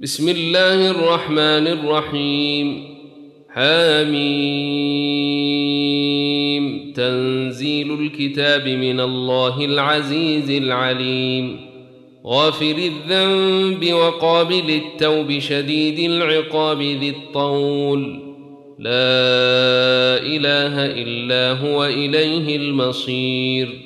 بسم الله الرحمن الرحيم حميم تنزيل الكتاب من الله العزيز العليم غافر الذنب وقابل التوب شديد العقاب ذي الطول لا اله الا هو اليه المصير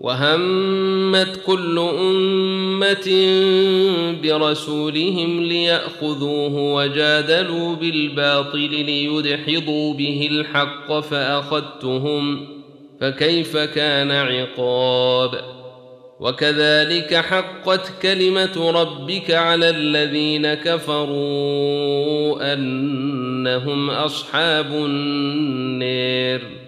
وهمت كل أمة برسولهم ليأخذوه وجادلوا بالباطل ليدحضوا به الحق فأخذتهم فكيف كان عقاب؟ وكذلك حقت كلمة ربك على الذين كفروا أنهم أصحاب النير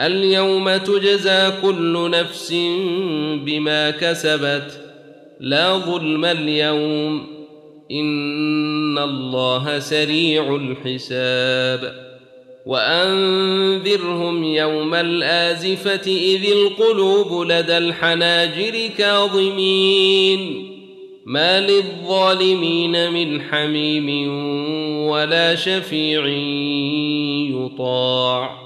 اليوم تجزى كل نفس بما كسبت لا ظلم اليوم إن الله سريع الحساب وأنذرهم يوم الآزفة إذ القلوب لدى الحناجر كاظمين ما للظالمين من حميم ولا شفيع يطاع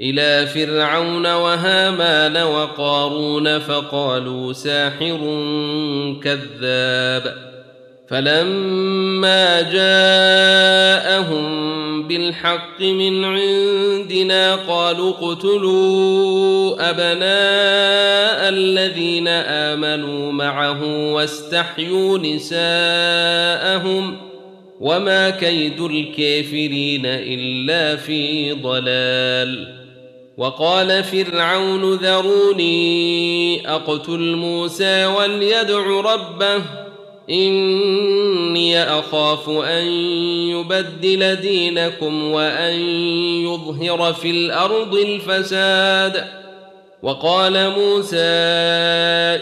إلى فرعون وهامان وقارون فقالوا ساحر كذاب. فلما جاءهم بالحق من عندنا قالوا اقتلوا أبناء الذين آمنوا معه واستحيوا نساءهم وما كيد الكافرين إلا في ضلال. وقال فرعون ذروني أقتل موسى وليدع ربه إني أخاف أن يبدل دينكم وأن يظهر في الأرض الفساد. وقال موسى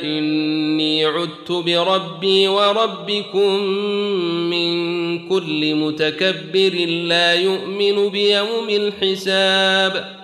إني عدت بربي وربكم من كل متكبر لا يؤمن بيوم الحساب.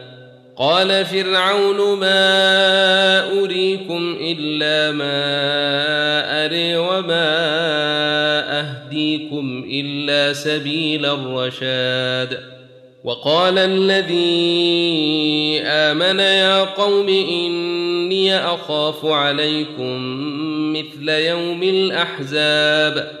قال فرعون ما أريكم إلا ما أري وما أهديكم إلا سبيل الرشاد. وقال الذي آمن يا قوم إني أخاف عليكم مثل يوم الأحزاب.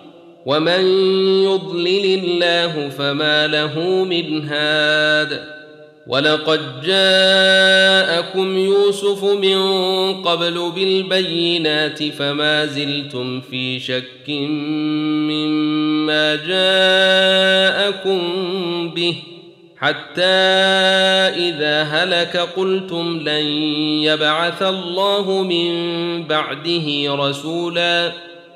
ومن يضلل الله فما له من هاد ولقد جاءكم يوسف من قبل بالبينات فما زلتم في شك مما جاءكم به حتى اذا هلك قلتم لن يبعث الله من بعده رسولا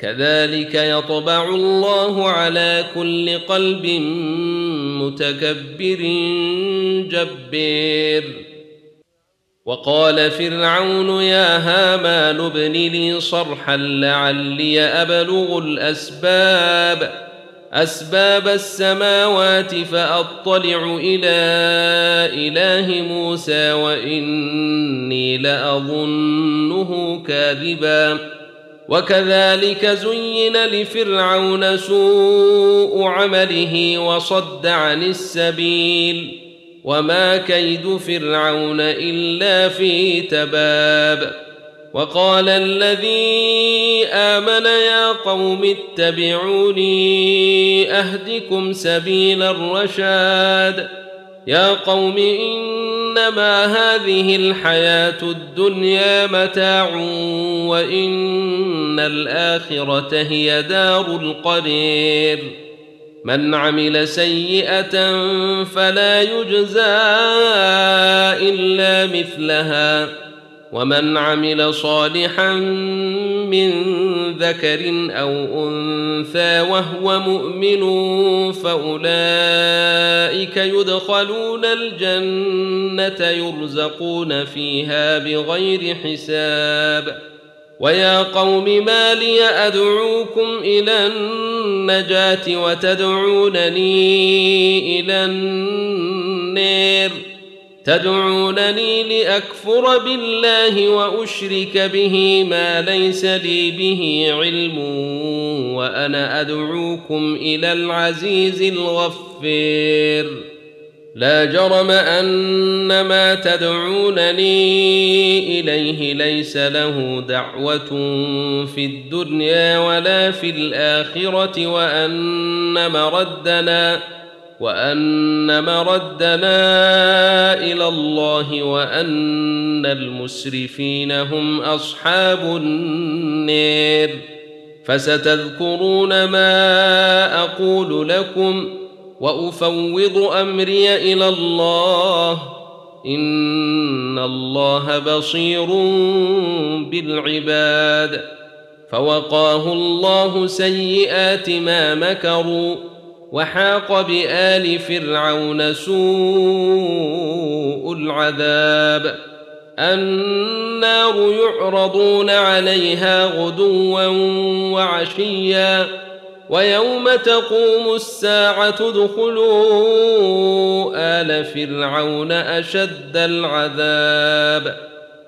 كذلك يطبع الله على كل قلب متكبر جبير. وقال فرعون يا هامان ابن لي صرحا لعلي أبلغ الأسباب. أسباب السماوات فأطلع إلى إله موسى وإني لأظنه كاذبا. وكذلك زين لفرعون سوء عمله وصد عن السبيل وما كيد فرعون إلا في تباب وقال الذي آمن يا قوم اتبعوني أهدكم سبيل الرشاد يا قوم إنما هذه الحياة الدنيا متاع وإن الآخرة هي دار القرير. من عمل سيئة فلا يجزى إلا مثلها. ومن عمل صالحا من ذكر أو أنثى وهو مؤمن فأولئك يدخلون الجنة يرزقون فيها بغير حساب. ويا قوم ما لي أدعوكم إلى النجاة وتدعونني إلى النير. تدعونني لأكفر بالله وأشرك به ما ليس لي به علم وأنا أدعوكم إلى العزيز الغفير. لا جرم أن ما تدعونني إليه ليس له دعوة في الدنيا ولا في الآخرة وأن مردنا وأن مردنا إلى الله وأن المسرفين هم أصحاب النير فستذكرون ما أقول لكم وأفوض أمري إلى الله إن الله بصير بالعباد فوقاه الله سيئات ما مكروا وحاق بآل فرعون سوء العذاب. النار يعرضون عليها غدوا وعشيا ويوم تقوم الساعة ادخلوا آل فرعون أشد العذاب.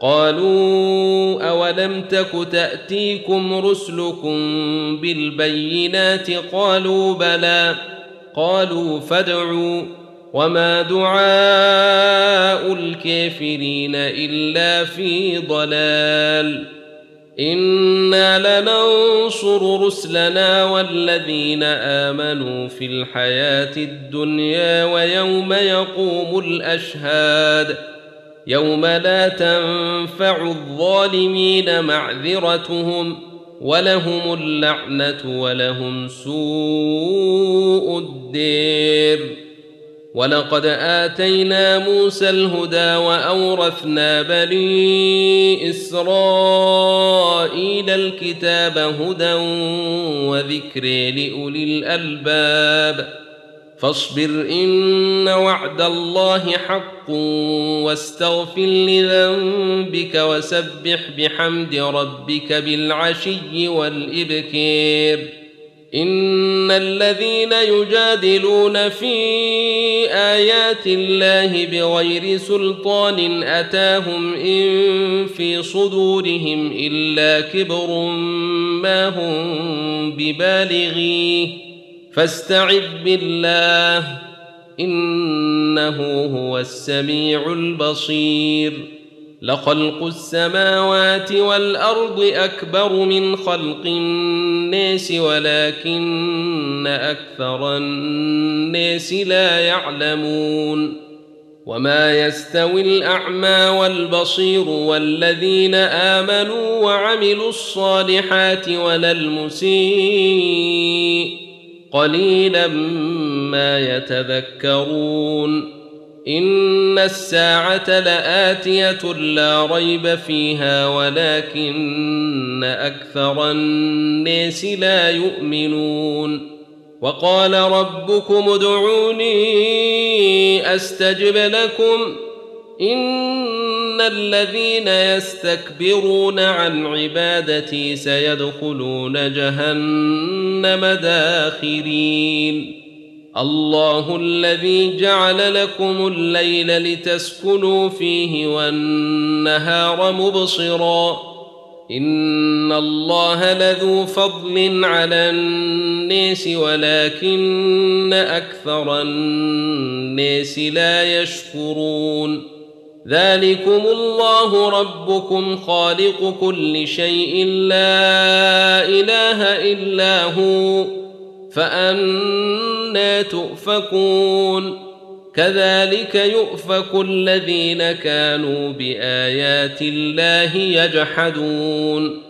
قالوا أولم تك تأتيكم رسلكم بالبينات قالوا بلى قالوا فادعوا وما دعاء الكافرين إلا في ضلال إنا لننصر رسلنا والذين آمنوا في الحياة الدنيا ويوم يقوم الأشهاد يوم لا تنفع الظالمين معذرتهم ولهم اللعنة ولهم سوء الدير. ولقد آتينا موسى الهدى وأورثنا بني إسرائيل الكتاب هدى وذكر لأولي الألباب. فاصبر إن وعد الله حق واستغفر لذنبك وسبح بحمد ربك بالعشي والإبكير. إن الذين يجادلون في آيات الله بغير سلطان أتاهم إن في صدورهم إلا كبر ما هم ببالغيه. فاستعذ بالله إنه هو السميع البصير. لخلق السماوات والأرض أكبر من خلق الناس ولكن أكثر الناس لا يعلمون. وما يستوي الأعمى والبصير والذين آمنوا وعملوا الصالحات ولا المسيء. قليلا ما يتذكرون. إن الساعة لآتية لا ريب فيها ولكن أكثر الناس لا يؤمنون. وقال ربكم ادعوني أستجب لكم. ان الذين يستكبرون عن عبادتي سيدخلون جهنم داخرين. الله الذي جعل لكم الليل لتسكنوا فيه والنهار مبصرا. ان الله لذو فضل على الناس ولكن أكثر الناس لا يشكرون. ذلكم الله ربكم خالق كل شيء لا إله إلا هو فأنا تؤفكون كذلك يؤفك الذين كانوا بآيات الله يجحدون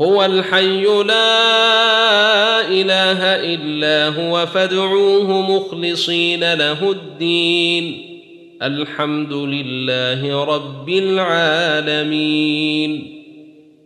هو الحي لا إله إلا هو فادعوه مخلصين له الدين. الحمد لله رب العالمين.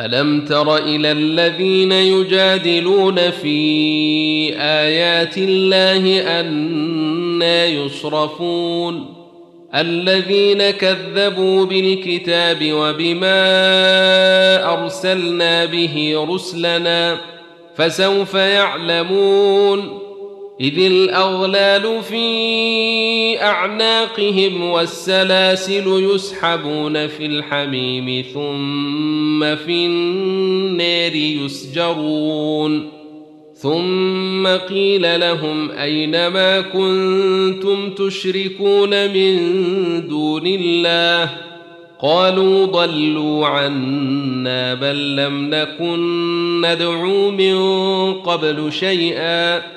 ألم تر إلى الذين يجادلون في آيات الله أنا يصرفون؟ الذين كذبوا بالكتاب وبما أرسلنا به رسلنا فسوف يعلمون؟ إذ الأغلال في أعناقهم والسلاسل يسحبون في الحميم ثم في النار يسجرون. ثم قيل لهم أين ما كنتم تشركون من دون الله؟ قالوا ضلوا عنا بل لم نكن ندعو من قبل شيئا.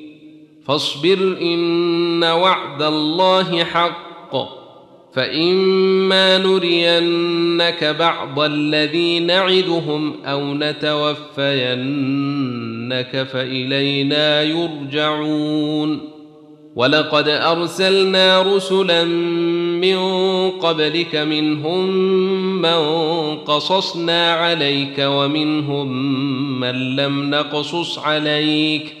فاصبر إن وعد الله حق. فإما نرينك بعض الذي نعدهم أو نتوفينك فإلينا يرجعون. ولقد أرسلنا رسلا من قبلك منهم من قصصنا عليك ومنهم من لم نقصص عليك.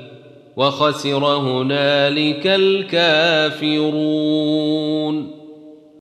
وخسر هنالك الكافرون